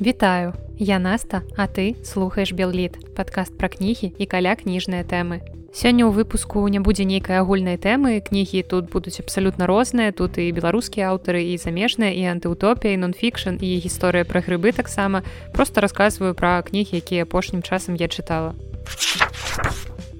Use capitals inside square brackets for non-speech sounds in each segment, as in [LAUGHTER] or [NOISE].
Вітаю, я Наста, а ты слухаеш Белліт, падкаст пра кнігі і каля кніжныя тэмы. Сёння ў выпуску не будзе нейкай агульнай тэмы, кнігі тут будуць абсалютна розныя, тут і беларускія аўтары і замежныя і антыутопія, нон-фікшн і гісторыя пра грыбы таксама. Просто расказваю пра кнігі, якія апошнім часам я чытала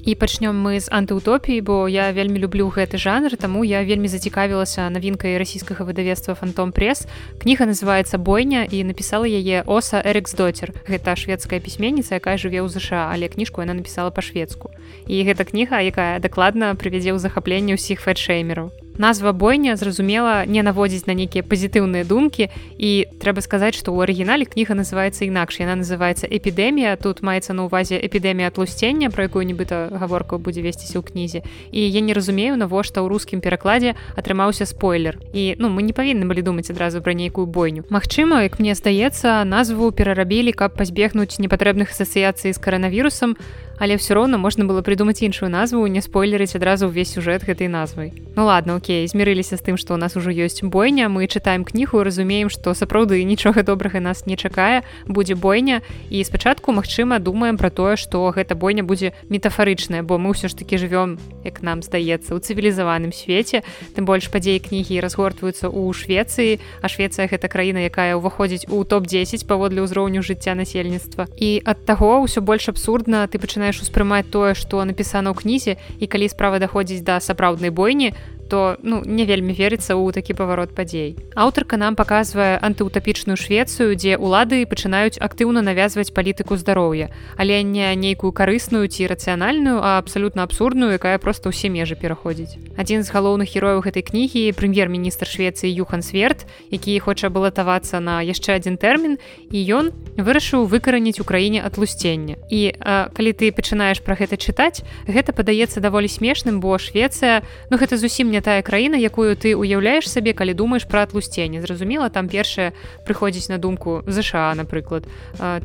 і пачнём мы з антыутопіі бо я вельмі люблю гэты жанр таму я вельмі зацікавілася навінкай расійскага выдавецтва фантом пресс кніга называется бойня і напісала яе оса эрикс доцер гэта шведская пісьменніца якая жыве ў ЗША але кніжку яна напісала па-шведску. І гэта кніга якая дакладна прывядзе ў захапленне ўсіх фэтшеймераў назва бойня зразумела не наводзіць на нейкія пазітыўныя думкі. І трэба сказаць што ў арыгінале кніга называется інакш. Яна называется эпідэмія тут маецца на увазе эпідэмія атлусцення про якую нібыта гаворка будзе весціся ў кнізе. І я не разумею навошта ў рускім перакладзе атрымаўся спойлер. І ну мы не павінны былі думаць адразу пра нейкую бойню. Магчыма як мне здаецца назву перарабілі каб пазбегнуць непатрэбных асацыяцый з каранавірусам але все роўна можна было придумаць іншую назву не спойлерыць адразу ўвесь сюжэт гэтай назвай ну ладно Окей змірыліся з тым што у нас ужо ёсць бойня мы чытаем кнігу разумеем што сапраўды нічога добрага нас не чакае будзе бойня. І спачатку Мачыма думаем про тое што гэта бойня будзе метафарычная бо мы ўсё ж таки живвём як нам здаецца у цывілізаваным свеце тым больш падзеі кнігі разгортваюцца ў Швецыі а Швецыя гэта краіна якая ўваходзіць у топ-10 паводле ўзроўню жыцця насельніцтва і ад таго ўсё больш абсурдна ты пачынаешь пачынаеш успрымаць тое што напісана ў кнізе і калі справа даходзіць да сапраўднай бойні то ну не вельмі верыцца ў такі паварот падзей. Аўтарка нам паказвае антыутапічную швецыю дзе ўлады пачынаюць актыўна навязваць палітыку здароўя але не нейкую карысную ці рацыянальную а абсалютна абсурдную якая просто ўсе межы пераходзіць. Адзін з галоўных герояў гэтай кнігі прэм'ер-міністр швецыі юхан сверт які хоча балатавацца на яшчэ адзін тэрмін і ён вырашыў выкараніць у краіне атлусцення і а, калі ты пачынаеш пра гэта чытаць гэта падаецца даволі смешным бо швецыя ну гэта зусім не не тая краіна якую ты уяўляеш сабе калі думаеш пра атлусценне. Зразумела там першае прыходзіць на думку ЗША напрыклад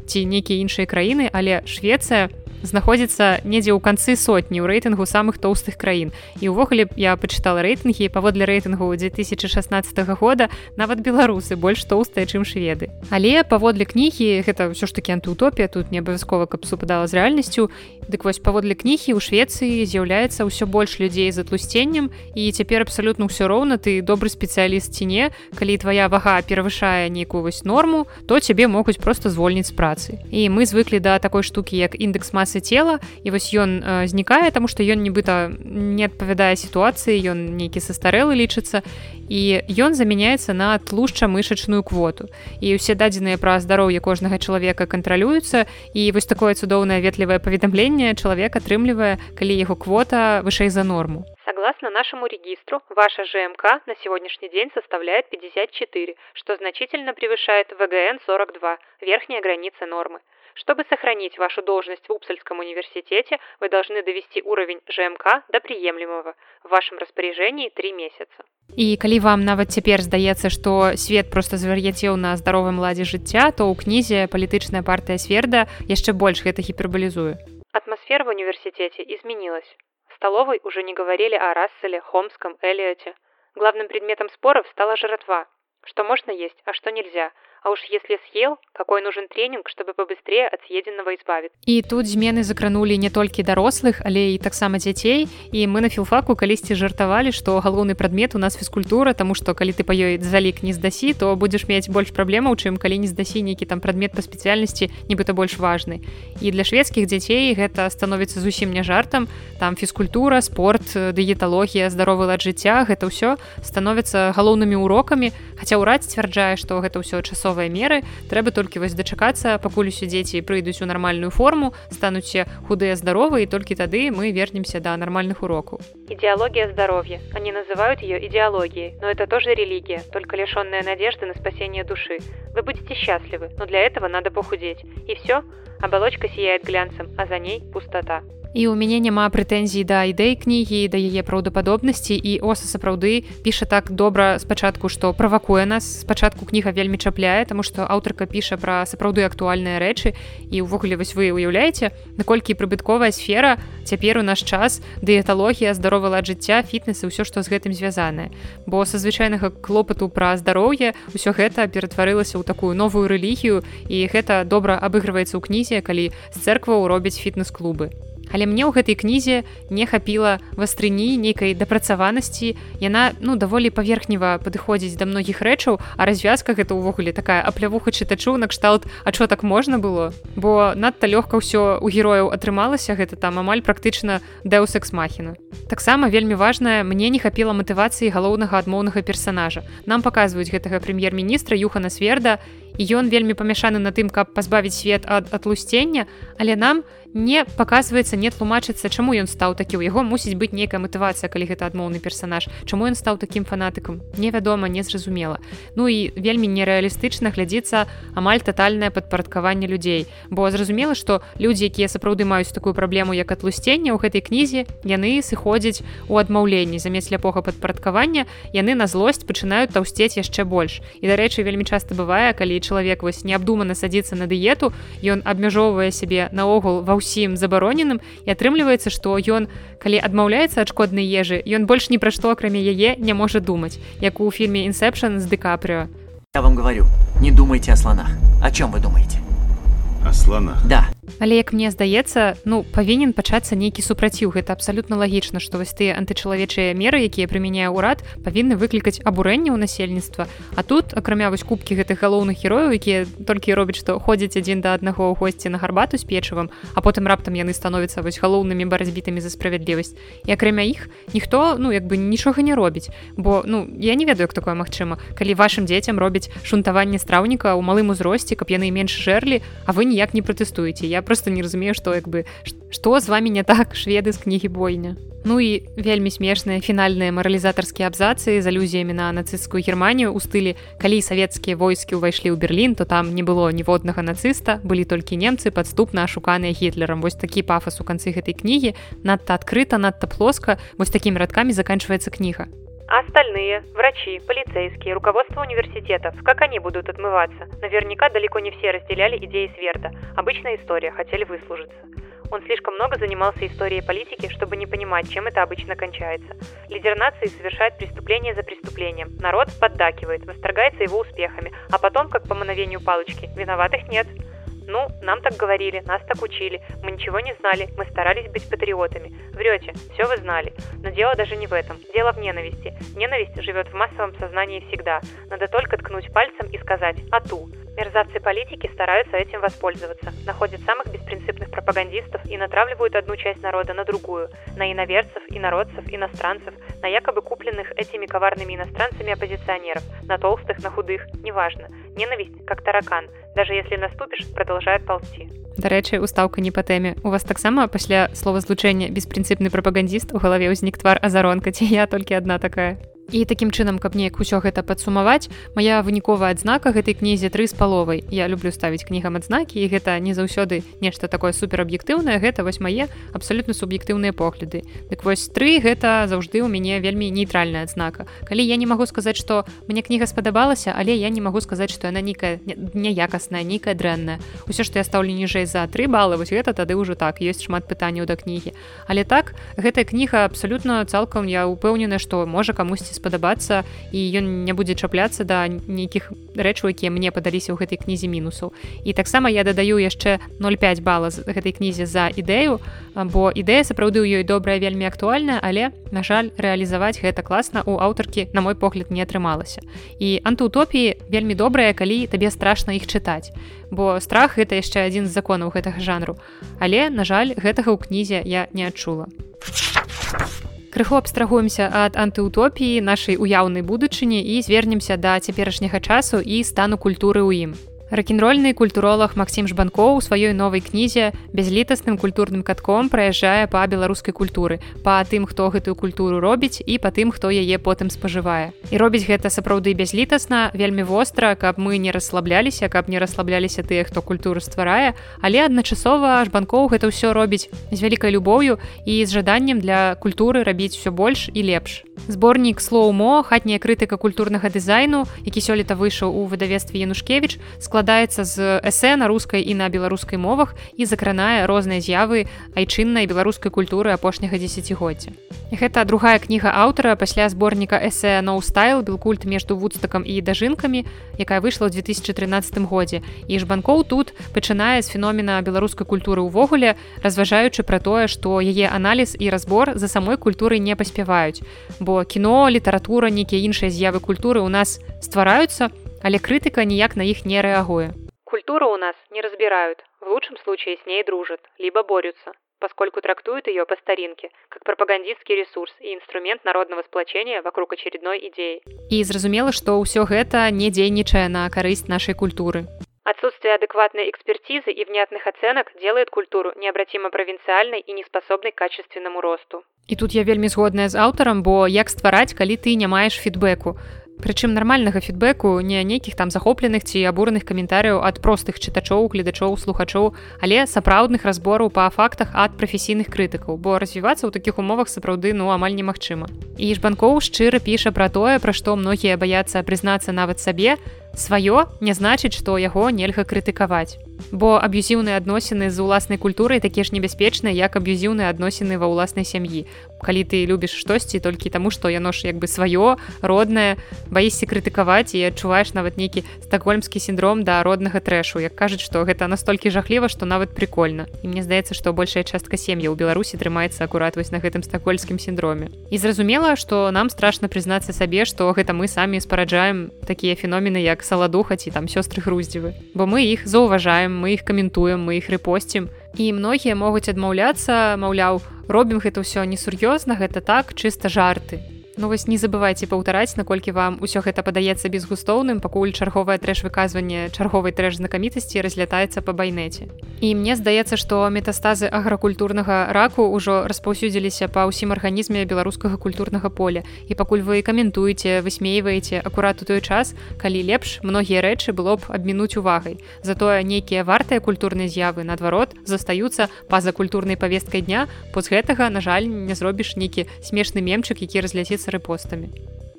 ці нейкія іншыя краіны але Швецыя у знаходзіцца недзе ў канцы сотні ў рэйтынгу самых тоўстых краін. І ўвогуле я пачытала рэйтынгі паводле рэйтынгу 2016 года нават беларусы больш тоўстыя чым шведы. Але паводле кнігі гэта ўсё ж таки антыутопія тут не абавязкова каб супадала з рэальнасцю дык вось паводле кнігі ў швецыі з'яўляецца ўсё больш людзей з атлусценнем і цяпер абсалютна ўсё роўна ты добры спецыяліст ці не. Калі твоя вага перавышае нейкую вось норму то цябе могуць просто звольніць з працы. І мы звыклі да такой штукі як індекс масы масы цела і вось ён э, знікае таму што ён нібыта не адпавядае сітуацыі ён нейкі састарэлы лічыцца і ён замяняецца на тлушча мышачную квоту і ўсе дадзеныя пра здароўе кожнага чалавека кантралююцца і вось такое цудоўнае ветлівае паведамленне чалавек атрымлівае калі яго квота вышэй за норму Согласно нашему регистру, ваша ЖМК на сегодняшний день составляет 54, что значительно превышает ВГН-42, верхняя граница нормы. Чтобы сохранить вашу должность в Упсальском университете, вы должны довести уровень ЖМК до приемлемого. В вашем распоряжении три месяца. І калі вам нават цяпер здаецца, што свет проста звар'яцеў на здаровым ладзе жыцця, то ў кнізе палітычная партыя сверда яшчэ больш гэта гіпербалізуе. Атмосфера в университете изменилась. В столовой уже не говорили о Расселе, Хомском, Элиоте. Главным предметом споров стала жратва. Что можно есть, а что нельзя – А уж если съел, какой нужен тренинг, чтобы побыстрее от съеденного избавиться. І тут змены закранулі не толькі дарослых, але і таксама дзяцей. І мы на філфаку калісьці жартавалі, што галоўны прадмет у нас фізкультура, таму што калі ты па ёй залік не здасі, то будзеш мець больш праблемаў, чым калі не здасі нейкі там прадмет па спецыяльнасці, нібыта больш важны. І для шведскіх дзяцей гэта становіцца зусім не жартам. Там фізкультура, спорт, дыеталогія, здаровы лад жыцця, гэта ўсё становіцца галоўнымі урокамі. Хаця ўрад сцвярджае, што гэта ўсё часова новыя меры трэба толькі вось дачакацца пакуль усе дзеці прыйдуць у нармальную форму стануць худыя здаровы і толькі тады мы вернемся до нормальных урокаў идеология здоровья они называют ее идеологией но это тоже религия только лишенная надежды на спасение души вы будете счастливы но для этого надо похудеть и все оболочка сияет глянцем а за ней пустота І у мяне няма прэтэнзій да ідэй кнігі да яе праўдападобнасці. І оса сапраўды піша так добра спачатку што правакуе нас. Спачатку кніга вельмі чапляе таму што аўтарка піша пра сапраўды актуальныя рэчы. І ўвогуле вось вы уяўляеце наколькі прыбытковая сфера цяпер у наш час дыеталогія здаровы лад жыцця фітнесы ўсё што з гэтым звязанае. Бо са звычайнага клопату пра здароўе ўсё гэта ператварылася ў такую новую рэлігію. І гэта добра абыгрываецца ў кнізе калі з церкваў робяць фітнес-клубы Але мне ў гэтай кнізе не хапіла вастрыні нейкай дапрацаванасці. Яна ну даволі паверхнева падыходзіць да многіх рэчаў а развязка гэта ўвогуле такая аплявуха чытачу накшталт А чо так можна было? Бо надта лёгка ўсё у герояў атрымалася гэта там амаль практычна дэусэкс-махіна таксама вельмі важная мне не хапіла матывацыі галоўнага адмоўнага персонажа нам паказваюць гэтага прэм'ер-міністра юхана сверда ён вельмі памяшаны на тым каб пазбавіць свет ад атлусцення але нам не показваецца не тлумачыцца чаму ён стаў такі. У яго мусіць быць нейкая матывацыя калі гэта адмоўны персонаж чаму ён стаў такім фанатыкам невядома незразумела. Ну і вельмі нереалістычна глядзіцца амаль тотальнае падпарадкаванне людзей. Бо зразумела што людзі якія сапраўды маюць такую праблему як атлусцення ў гэтай кнізе яны сыходзяць у адмаўленні. Замест ляпога падпарадкавання яны на злосць пачынаюць таўсцець яшчэ больш. І дарэчы вельмі часта бывае калі чалавек вось неабдумана садзіцца на дыету ён абмяжоўвае сябе наогул ва ўсім забароненым і атрымліваецца што ён калі адмаўляецца ад шкоднай ежы ён больш ні пра што акрамя яе не можа думаць як у фільме інсепшн з дэкапрыо я вам говорю не думайте о слонах. О чем вы думаете? О слонах? Да Але як мне здаецца ну павінен пачацца нейкі супраціў. Гэта абсалютна лагічна што вось тыя антычалавечыя меры якія прымяняе ўрад павінны выклікаць абурэнне ў насельніцтва. А тут акрамя вось кубкі гэтых галоўных герояў якія толькі робяць што ходзяць адзін да аднаго ў госці на гарбату з печывам а потым раптам яны становяцца вось галоўнымі баразбітамі за справядлівасць. І акрамя іх ніхто ну як бы нічога не робіць. Бо ну я не ведаю як такое магчыма. Калі вашим дзецям робяць шунтаванне страўніка ў малым узросце каб яны менш жэрлі а вы ніяк не пратэстуеце я просто не разумею што як бы што з вами не так [LAUGHS] шведы з кнігі бойня. Ну і вельмі смешныя фінальныя маралізатарскія абзацы з алюзіямі на нацысцкую германію у стылі калі савецкія войскі ўвайшлі ў Берлін то там не было ніводнага нацыста былі толькі немцы падступна ашуканыя гітлерам вось такі пафас у канцы гэтай кнігі надта адкрыта надта плоска вось такімі радкамі заканчваецца кніга Остальные, врачи, полицейские, руководство университетов, как они будут отмываться? Наверняка далеко не все разделяли идеи Сверда. Обычная история, хотели выслужиться. Он слишком много занимался историей политики, чтобы не понимать, чем это обычно кончается. Лидер нации совершает преступление за преступлением. Народ поддакивает, восторгается его успехами, а потом, как по мановению палочки, виноватых нет. Ну, нам так говорили, нас так учили, мы ничего не знали, мы старались быть патриотами. Врете, все вы знали. Но дело даже не в этом, дело в ненависти. Ненависть живет в массовом сознании всегда. Надо только ткнуть пальцем и сказать «ату». Мерзавцы политики стараются этим воспользоваться, находят самых беспринципных пропагандистов и натравливают одну часть народа на другую, на иноверцев, инородцев, иностранцев, на якобы купленных этими коварными иностранцами оппозиционеров, на толстых, на худых, неважно. Ненависть, как таракан, даже если наступишь, продолжает ползти. Дарэчы, устаўка не па тэме. У вас таксама пасля слова злучэння беспрынцыпны прапагандіст у галаве ўзнік твар азаронка ці я толькі адна такая і такім чынам каб неяк усё гэта падсумаваць моя выніковая адзнака гэтай кнізе тры з паловай. Я люблю ставіць кнігам адзнакі і гэта не заўсёды нешта такое супераб'ектыўнае гэта вось мае абсалютна суб'ектыўныя погляды. Дык вось тры гэта заўжды ў мяне вельмі нейтральная адзнака. Калі я не магу сказаць што мне кніга спадабалася але я не магу сказаць што яна нейкая няякасная нейкая дрэнная. Ўсё што я стаўлю ніжэй за тры балы вось гэта тады ўжо так ёсць шмат пытанняў да кнігі. Але так гэтая кніга абсалютна цалкам я упэўнена што можа камусьці будзе спадабацца і ён не будзе чапляцца да нейкіх рэчаў якія мне падаліся ў гэтай кнізе мінусаў. І таксама я дадаю яшчэ 0,5 бала з гэтай кнізе за ідэю бо ідэя сапраўды ў ёй добрая вельмі актуальная але на жаль рэалізаваць гэта класна у аўтаркі на мой погляд не атрымалася. І антыутопіі вельмі добрая калі табе страшна іх чытаць бо страх гэта яшчэ адзін з законаў гэтага жанру. Але на жаль гэтага ў кнізе я не адчула. а крыху абстрагуемся ад антыутопіі нашай уяўнай будучыні і звернемся да цяперашняга часу і стану культуры ў ім Ракенрольны культуролог Максім Жбанкоў у сваёй новай кнізе бязлітасным культурным катком праязджае па беларускай культуры, па тым, хто гэтую культуру робіць і па тым, хто яе потым спажывае. І робіць гэта сапраўды бязлітасна, вельмі востра, каб мы не расслабляліся, каб не расслабляліся тыя, хто культуру стварае, але адначасова Жбанкоў гэта ўсё робіць з вялікай любоўю і з жаданнем для культуры рабіць усё больш і лепш. Зборнік слоумо, хатняя крытыка культурнага дызайну, які сёлета выйшаў у выдавестве Янушкевич, склад складаецца з эсэ на рускай і на беларускай мовах і закранае розныя з'явы айчыннай беларускай культуры апошняга дзесяцігоддзя. Гэта другая кніга аўтара пасля зборніка эсэ ноустайл белкульт между вудстакам і дажынкамі, якая выйшла ў 2013 годзе. І жбанкоў тут пачынае з феномена беларускай культуры ўвогуле, разважаючы пра тое, што яе аналіз і разбор за самой культурай не паспяваюць. Бо кіно, літаратура, нейкія іншыя з'явы культуры ў нас ствараюцца, але крытыка ніяк на іх не рэагуе. Культуру у нас не разбирают, в лучшем случае с ней дружат, либо борются, поскольку трактуют ее по старинке, как пропагандистский ресурс и инструмент народного сплочения вокруг очередной идеи. И зразумела, что все это не дзейнічае на корысть нашей культуры. Отсутствие адекватной экспертизы и внятных оценок делает культуру необратимо провинциальной и неспособной к качественному росту. И тут я вельмі згодная з аўтарам, бо як ствараць, калі ты не маеш фідбэку. Прычым нармальнага фідбэку не нейкіх там захопленых ці абураных каментарыяў ад простых чытачоў, гледачоў, слухачоў, але сапраўдных разбораў па фактах ад прафесійных крытыкаў, бо развівацца ў такіх умовах сапраўды ну амаль немагчыма. І жбанкоў шчыра піша пра тое, пра што многія баяцца прызнацца нават сабе, сваё не значыць, што яго нельга крытыкаваць. Бо аб'юзіўныя адносіны з уласнай культурай такія ж небяспечныя, як аб'юзіўныя адносіны ва ўласнай сям'і. Калі ты любіш штосьці толькі таму, што яно ж як бы сваё роднае, баішся крытыкаваць і адчуваеш нават нейкі стакгольмскі сіндром да роднага трэшу, як кажуць, што гэта настолькі жахліва, што нават прикольна. І мне здаецца, што большая частка сем'я ў Беларусі трымаецца акурат вось на гэтым стакгольскім сіндроме. І зразумела, што нам страшна прызнацца сабе, што гэта мы самі спараджаем такія феномены як саладуха ці там сёстры груздзівы бо мы іх заўважаем мы іх каментуем мы іх рэпосцім і многія могуць адмаўляцца маўляў робім гэта ўсё несур'ёзна гэта так чыста жарты Ну вось не забывайце паўтараць наколькі вам усё гэта падаецца безгустоўным пакуль чарговае трэш выказванне чарговай трэш знакамітасці разлятаецца па байнеце і мне здаецца што метастазы агракультурнага раку ўжо распаўсюдзіліся па ўсім арганізме беларускага культурнага поля. І пакуль вы каментуеце высмейваеце акурат у той час калі лепш многія рэчы было б абмінуць увагай. Затое нейкія вартыя культурныя з'явы наадварот застаюцца па-за культурнай павесткай дня. Поз гэтага на жаль не зробіш нейкі смешны мемчык які разляціцца делиться репостами.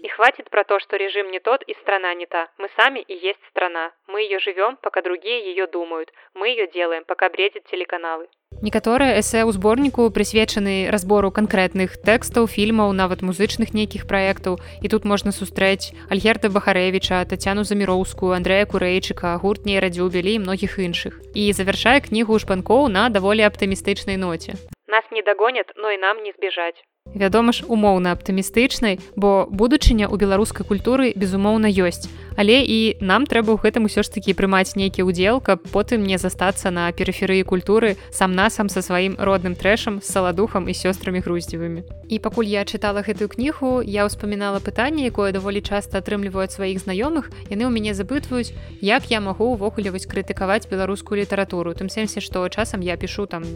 И хватит про то, что режим не тот и страна не та. Мы сами и есть страна. Мы ее живем, пока другие ее думают. Мы ее делаем, пока бредят телеканалы. Некаторыя эсэ ў зборніку прысвечаны разбору канкрэтных тэкстаў, фільмаў, нават музычных нейкіх праектаў. І тут можна сустрэць Альгерта Бахарэвіча, Тацяну Заміроўскую, Андрэя Курэйчыка, гурт нейрадзюбілі і многіх іншых. І завяршае кнігу шпанкоў на даволі аптымістычнай ноце. Нас не дагонят, но і нам не збежаць. Вядома ж, умоўна аптымістычнай, бо будучыня ў беларускай культуры безумоўна ёсць. Але і нам трэба ў гэтым усё ж такі прымаць нейкі ўдзел, каб потым не застацца на перыферыі культуры сам насам са сваім родным трэшам саладухам і сёстрамі груздзевымі. І пакуль я чытала гэтую кнігу, я ўспамінала пытанне, якое даволі часта атрымліваюць сваіх знаёмых, яны ў мяне запытваюць, як я магу ўвогуле вось крытыкаваць беларускую літаратуру, тым сэнсе, што часам я пішу там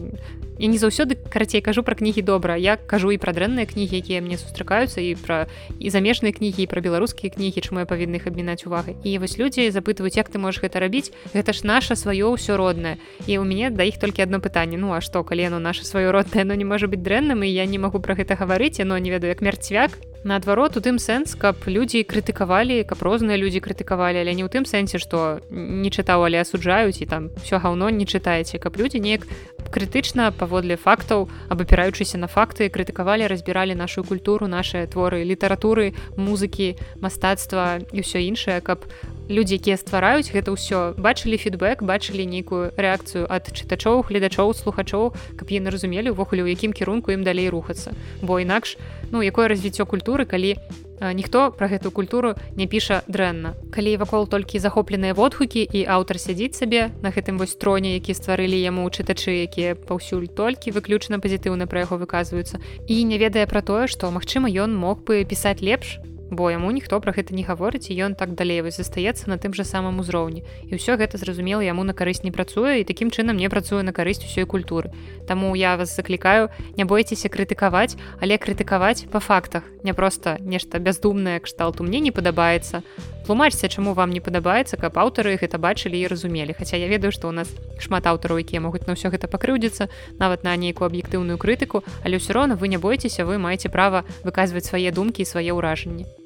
я не заўсёды карацей кажу пра кнігі добра, я кажу і пра дрэнныя кнігі, якія мне сустракаюцца і пра і замежныя кнігі і пра беларускія кнігі, чаму я павінны іх абмінаць увагай і вось людзі запытваюць як ты можаш гэта рабіць гэта ж наша сваё ўсё роднае і у мяне да іх толькі одно пытанне ну а што калі яно наше сваё роднае но не можа быць дрэнным і я не магу пра гэта гаварыць но не ведаю як мярцвяк наадварот у тым сэнс каб людзі крытыкавалі каб розныя людзі крытыкавалі але не ў тым сэнсе што не чытаў але асуджаюць і там все гаўно не чытаеце каб людзі неяк крытычна паводле фактаў абапіраючыся на факты крытыкавалі разбіралі нашу культуру наши творы літаратуры музыкі мастацтва і ўсё іншае каб людзі якія ствараюць гэта ўсё бачылі фідбэк бачылі нейкую рэакцыю ад чытачоў гледачоў слухачоў каб яны разумелі ўвогуле у якім кірунку ім далей рухацца. Бо інакш ну якое развіццё культуры калі ніхто пра гэту культуру не піша дрэнна. Калі вакол толькі захопленыя водгукі і аўтар сядзіць сабе на гэтым вось троне які стварылі яму чытачы якія паўсюль толькі выключна пазітыўна пра яго выказваюцца і не ведае пра тое што магчыма ён мог бы пісаць лепш бо яму ніхто пра гэта не гаворыць і ён так далей вось застаецца на тым жа самым узроўні. І ўсё гэта зразумела яму на карысць не працуе і такім чынам не працуе на карысць усёй культуры. Таму я вас заклікаю не бойцеся крытыкаваць але крытыкаваць па фактах. Не проста нешта бяздумнае кшталту мне не падабаецца. Тлумачце чаму вам не падабаецца каб аўтары гэта бачылі і разумелі. Хаця я ведаю што ў нас шмат аўтараў якія могуць на ўсё гэта пакрыўдзіцца нават на нейкую аб'ектыўную крытыку але ўсё роўна вы не бойцеся вы маеце права выказваць свае думкі і свае ўражанні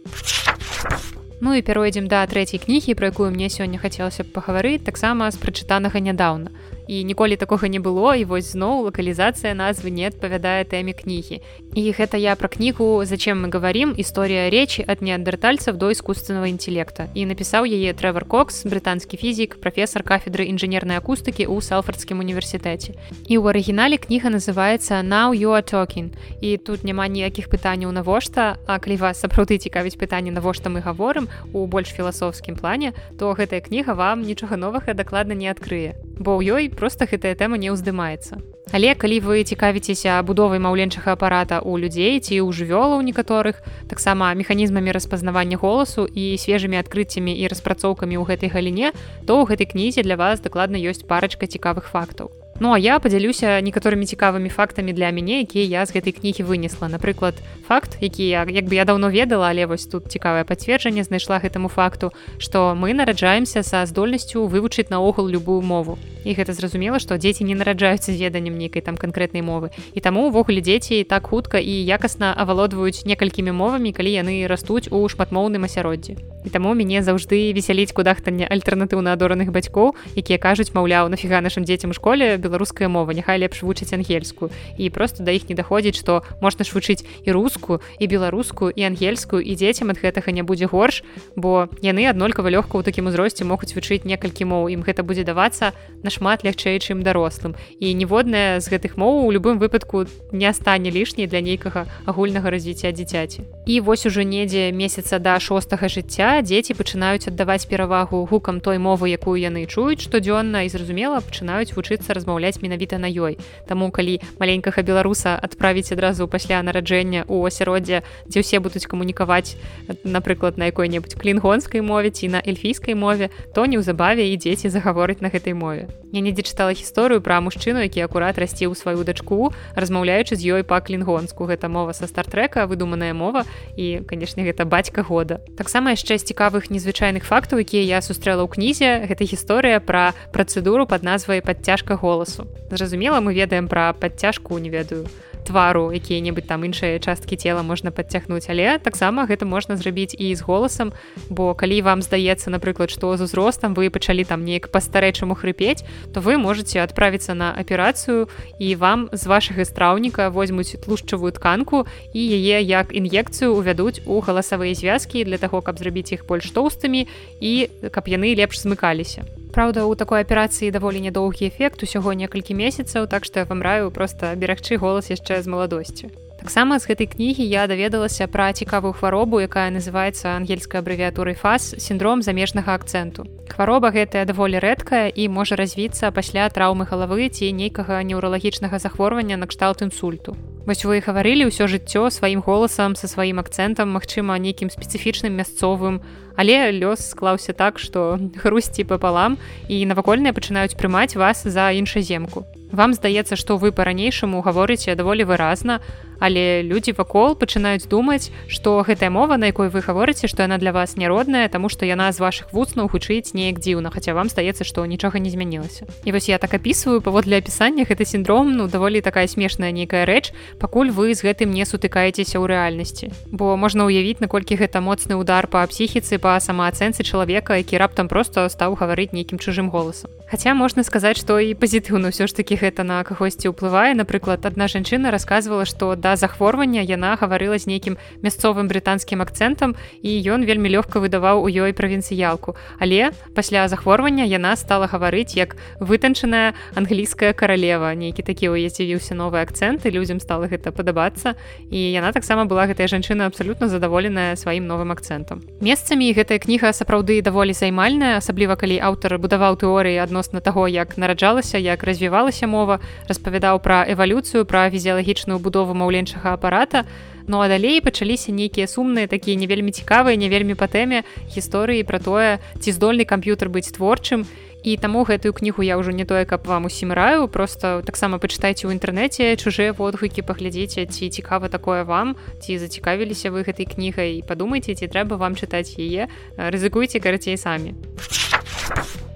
Ну і пяройдзем да трэцяй кнігі пра якую мне сёння хацелася б пагаварыць таксама з прачытанага нядаўна і ніколі такога не было і вось зноў лакалізацыя назвы не адпавядае тэме кнігі. І гэта я пра кнігу зачем мы говорим історыя речи ад неандертальцев до искусственного інтэлекта і напісаў яе тревор кокс брытанскі фізік прафесор кафедры інжынернай акустыкі ў салфордскім універсітэце. І ў арыгінале кніга называется now you are talking і тут няма ніякіх пытанняў навошта. А калі вас сапраўды цікавіць пытанне навошта мы гаворым у больш філасофскім плане то гэтая кніга вам нічога новага дакладна не адкрые бо ў ёй просто гэтая тэма не ўздымаецца. Але калі вы цікавіцеся будовай маўленчага апарата ў людзей ці ў жывёлаў некаторых, таксама механізмамі распазнавання голасу і свежымі адкрыццямі і распрацоўкамі ў гэтай галіне, то ў гэтай кнізе для вас дакладна ёсць парачка цікавых фактаў. Ну а я падзялюся некаторымі цікавымі фактамі для мяне, якія я з гэтай кнігі вынесла. Напрыклад, факт, які я як бы я даўно ведала, але вось тут цікавае пацверджанне знайшла гэтаму факту, што мы нараджаемся са здольнасцю вывучыць наогул любую мову. І гэта зразумела, што дзеці не нараджаюцца з веданнем нейкай там канкрэтнай мовы. І таму увогуле дзеці так хутка і якасна авалодваюць некалькімі мовамі, калі яны растуць у шматмоўным асяроддзі. І таму мяне заўжды весяліць кудахтанне альтэрнатыўна адораных бацькоў, якія кажуць, маўляў, нафіга нашым дзецям у школе беларуская мова няхай лепш вучыць ангельскую. І просто да іх не даходзіць што можна ж вучыць і рускую і беларускую і ангельскую і дзецям ад гэтага не будзе горш бо яны аднолькава лёгка ў такім узросце могуць вучыць некалькі моў. Ім гэта будзе давацца нашмат лягчэй чым дарослым. І ніводная з гэтых моў у любым выпадку не стане лішняй для нейкага агульнага развіцця дзіцяці. І вось ужо недзе месяца да шостага жыцця дзеці пачынаюць аддаваць перавагу гукам той мовы якую яны чуюць штодзённа і зразумела пачынаюць вучыцца размаўляць размаўляць менавіта на ёй. Таму калі маленькага беларуса адправіць адразу пасля нараджэння у асяроддзе дзе ўсе будуць камунікаваць напрыклад на якой-небудзь клінгонскай мове ці на эльфійскай мове то неўзабаве і дзеці загаворыць на гэтай мове. Я недзе чытала гісторыю пра мужчыну які акурат расці ў сваю дачку размаўляючы з ёй па клінгонску гэта мова са стартрека выдуманая мова і канешне гэта бацька года. Таксама яшчэ цікавых незвычайных фактаў якія я сустрэла ў кнізе гэта гісторыя пра працэдуру под назвай подцяжка голасу. Зразумела, мы ведаем пра падцяжку не ведаю твару якія-небудзь там іншыя часткі цела можна падцягнуць але таксама гэта можна зрабіць і з голасам бо калі вам здаецца напрыклад што з узростам вы пачалі там неяк па-старэчаму хрыпець то вы можете адправіцца на аперацыю і вам з вашага страўніка возьмуць тлушчавую тканку і яе як ін'екцыю увядуць у галасавыя звязкі для таго каб зрабіць іх больш тоўстымі і каб яны лепш змыкаліся Праўда, у такой аперацыі даволі нядоўгі эфект усяго некалькі месяцаў, так што я вам раю проста берагчы голас яшчэ з маладосці. Таксама з гэтай кнігі я даведалася пра цікавую хваробу, якая называецца ангельскай абрэвіатурай фаз сіндром замежнага акцэнту. Хвароба гэтая даволі рэдкая і можа развіцца пасля траўмы галавы ці нейкага неўралагічнага захворвання на кшталт інсульту. Вось вы гаварылі ўсё жыццё сваім голасам са сваім акцэнтам, магчыма, нейкім спецыфічным мясцовым, але лёс склаўся так, што хрусці папалам і навакольныя пачынаюць прымаць вас за іншаземку. Вам здаецца, што вы па-ранейшаму гаворыце даволі выразна, але людзі вакол пачынаюць думаць што гэтая мова на якой вы гаворыце што яна для вас няродная тому что яна з ваших вуцнаў гучыць неяк дзіўна хаця вам здаецца што нічога не змянілася. І вось я так опісваю паводле апісання гэты сіндром ну даволі такая смешная нейкая рэч пакуль вы з гэтым не сутыкаецеся ў рэальнасці. Бо можна ўявіць наколькі гэта моцны удар па псіхіцы па самаацэнцы чалавека які раптам просто стаў гаварыць нейкім чужым голасам. Хаця можна сказаць што і пазітыўна ўсё ж таки гэта на кагосьці ўплывае. Напрыклад адна жанчына рассказывала што да захворвання яна гаварыла з нейкім мясцовым брытанскім акцэнтам і ён вельмі лёгка выдаваў у ёй правінцыялку. Але пасля захворвання яна стала гаварыць як вытанчаная англійская каралева. Нейкі такі у з'явіўся новы акцэнт і людзям стала гэта падабацца. І яна таксама была гэтая жанчына абсалютна задаволеная сваім новым акцэнтам. Месцамі гэтая кніга сапраўды даволі займальная асабліва калі аўтар будаваў тэорыі адносна таго як нараджалася як развівалася мова распавядаў пра эвалюцыю пра фізіялагічную будову маўлення маленьшага апарата. Ну а далей пачаліся нейкія сумныя такія не вельмі цікавыя не вельмі па тэме гісторыі пра тое ці здольны камп'ютар быць творчым. І таму гэтую кнігу я ўжо не тое каб вам усім раю просто таксама пачытайце ў інтэрнэце чужыя водгукі паглядзіце ці цікава такое вам ці зацікавіліся вы гэтай кнігай падумайце ці трэба вам чытаць яе. Рызыкуйце карацей самі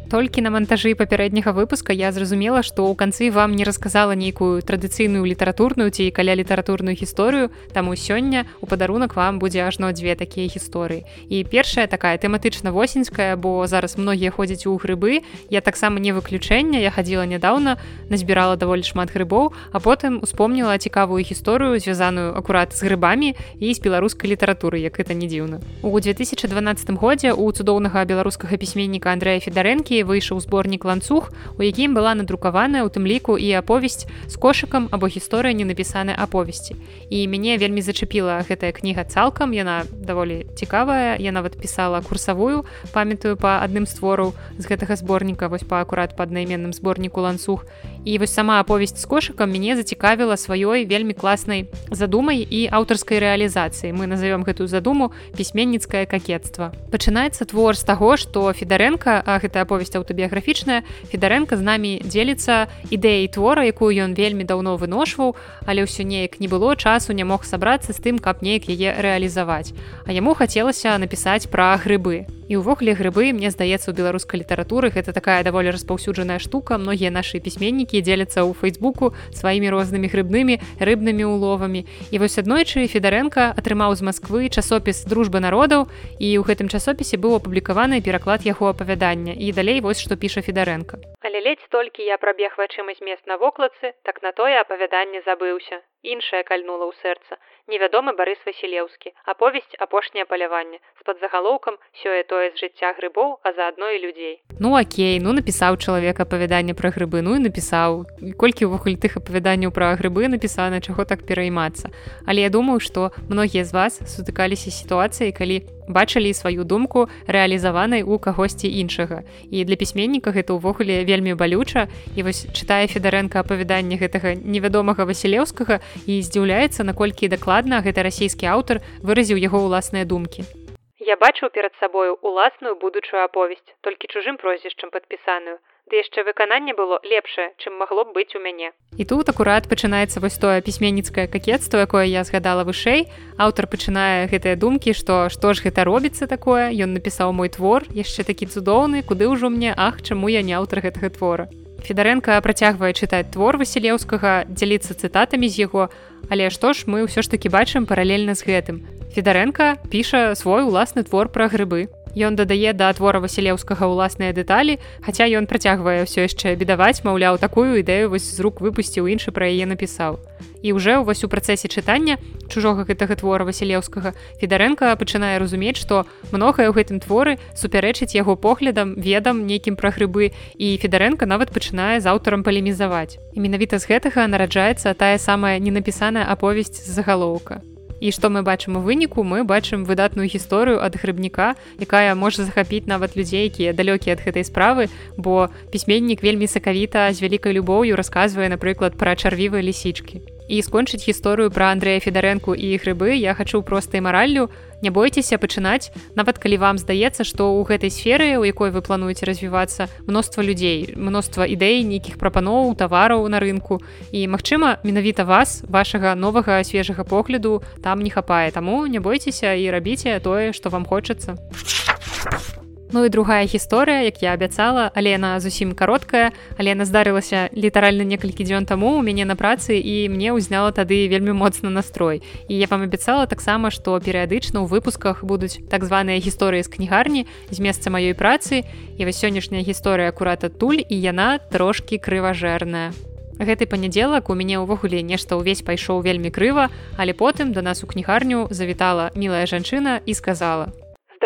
толькі на монтажы папярэдняга выпуска я зразумела што ў канцы вам не расказала нейкую традыцыйную літаратурную ці каля літаратурную гісторыю таму сёння у падарунак вам будзе ажно дзве такія гісторыі і першая такая тэматычна восеньская бо зараз многія ходзяць у грыбы я таксама не выключэння я хадзіла нядаўна назбірала даволі шмат грыбоў а потым успомніла цікавую гісторыю звязаную акурат з грыбамі і з беларускай літаратуры як это не дзіўна. У 2012 годзе у цудоўнага беларускага пісьменніка Андрэя федарэнкі які выйшаў зборнік ланцуг у якім была надрукаваная у тым ліку і аповесць з кошыкам або гісторыя не напісаны аповесці і мяне вельмі зачапіла гэтая кніга цалкам яна даволі цікавая я нават пісала курсавую памятаю па адным з твораў з гэтага зборніка вось па акурат па аднайменным зборніку ланцуг і вось сама аповесць з кошыкам мяне зацікавіла сваёй вельмі класнай задумай і аўтарскай рэалізацыі мы назовём гэтую задуму пісьменніцкае какетства пачынаецца твор з таго што федарэнка а гэта аповесць аповесць аўтабіяграфічная федарэнка з намі дзеліцца ідэяй твора якую ён вельмі даўно выношваў але ўсё неяк не было часу не мог сабрацца з тым каб неяк яе рэалізаваць. А яму хацелася напісаць пра грыбы і ўвогуле грыбы мне здаецца у беларускай літаратуры гэта такая даволі распаўсюджаная штука. Многія нашы пісьменнікі дзеляцца ў фейсбуку сваімі рознымі грыбнымі рыбнымі уловамі і вось аднойчы федарэнка атрымаў з Масквы часопіс дружба народаў і ў гэтым часопісе быў апублікаваны пераклад яго апавядання. І далей вось што піша федарэнка але ледзь толькі я прабег вачыма змест на вокладцы так на тое апавяданне забыўся. Іншае кальнула ў сэрца. Невядомы барыс васілеўскі. Аповесць апошняе паляванне з-пад загалоўкам сёе тое з жыцця грыбоў а заадно і людзей ну акей ну напісаў чалавек апавяданне пра грыбы ну і напісаў колькі ўвогуле тых апавяданняў пра грыбы напісана чаго так пераймацца. Але я думаю што многія з вас сутыкаліся сітуацыі калі бачылі сваю думку рэалізаванай у кагосьці іншага. І для пісьменніка гэта ўвогуле вельмі балюча. І вось чытае федарэнка апавяданне гэтага невядомага васілеўскага і здзіўляецца наколькі дакладна гэты расійскі аўтар выразіў яго ўласныя думкі я бачыў перад сабою уласную будучую аповесць толькі чужым прозвішчам падпісаную. Ды яшчэ выкананне было лепшае чым магло б быць у мяне. І тут акурат пачынаецца вось тое пісьменніцкае какетство якое я згадала вышэй. Аўтар пачынае гэтыя думкі што што ж гэта робіцца такое. Ён напісаў мой твор яшчэ такі цудоўны куды ўжо мне ах чаму я не аўтар гэтага твора. Федарэнка працягвае чытаць твор васілеўскага дзяліцца цытатамі з яго. Але што ж мы ўсё ж такі бачым паралельна з гэтым федарэнка піша свой уласны твор пра грыбы Ён дадае да твора васілеўскага ўласныя дэталі, хаця ён працягвае ўсё яшчэ бедаваць, маўляў, такую ідэю вось з рук выпусціў іншы пра яе напісаў. І ўжо ўвось у працэсе чытання чужога гэтага твора васілеўскага федарэнка пачынае разумець, што многае ў гэтым творы супярэчыць яго поглядам, ведам нейкім пра грыбы і федарэнка нават пачынае з аўтарам палемізаваць. І менавіта з гэтага нараджаецца тая самая ненапісаная аповесць з загалоўка і што мы бачым у выніку? Мы бачым выдатную гісторыю ад грыбніка якая можа захапіць нават людзей якія далёкія ад гэтай справы бо пісьменнік вельмі сакавіта з вялікай любоўю расказвае напрыклад пра чарвівыя лісічкі і скончыць гісторыю пра Андрэя федарэнку і грыбы я хачу простай мараллю. Не бойцеся пачынаць. Нават калі вам здаецца што ў гэтай сферы у якой вы плануеце развівацца мноства людзей мноства ідэй нейкіх прапаноў тавараў на рынку. І магчыма менавіта вас вашага новага свежага погляду там не хапае. Таму не бойцеся і рабіце тое што вам хочацца. а Ну і другая гісторыя, як я абяцала, але яна зусім кароткая, але яна здарылася літаральна некалькі дзён таму у мяне на працы і мне ўзняла тады вельмі моцна настрой. І я вам абяцала таксама, што перыядычна ў выпусках будуць так званыя гісторыі з кнігарні з месца маёй працы. І вось сённяшняя гісторыя акурат адтуль і яна трошкі крыважэрная. Гэты панядзелак у мяне ўвогуле нешта ўвесь пайшоў вельмі крыва, але потым да нас у кнігарню завітала мілая жанчына і сказала: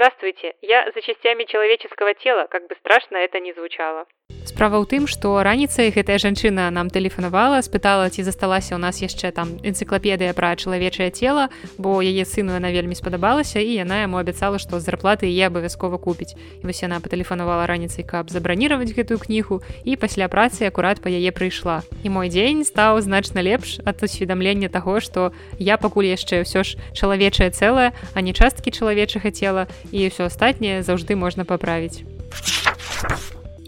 Здравствуйте, я за частями человеческого тела, как бы страшно это ни звучало. Справа ў тым што раніцай гэтая жанчына нам тэлефанавала спытала ці засталася ў нас яшчэ там энцыклапедыя пра чалавечае цела бо яе сыну яна вельмі спадабалася і яна яму абяцала што зарплаты е абавязкова купіць. І вось яна патэлефанавала раніцай каб забраніраваць гэтую кнігу і пасля працы акурат па яе прыйшла. І мой дзень стаў значна лепш ад усведамлення таго што я пакуль яшчэ ўсё ж чалавечае цэлае а не часткі чалавечага цела і ўсё астатняе заўжды можна паправіць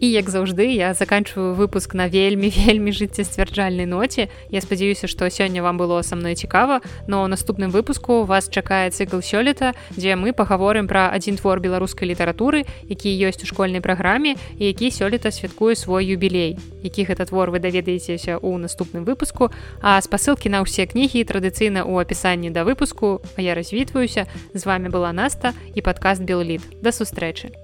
і як заўжды я заканчиваю выпуск на вельмі вельмі жыццесцвярджальнай ноце. Я спадзяюся што сёння вам было са мной цікава. Но ў наступным выпуску вас чакае цыкл сёлета дзе мы пагаворым пра адзін твор беларускай літаратуры які ёсць у школьнай праграме і які сёлета святкуе свой юбілей які гэта твор вы даведаецеся ў наступным выпуску. А спасылкі на ўсе кнігі традыцыйна ў апісанні да выпуску. Я развітваюся. З вами была наста і падкаст белліт да сустрэчы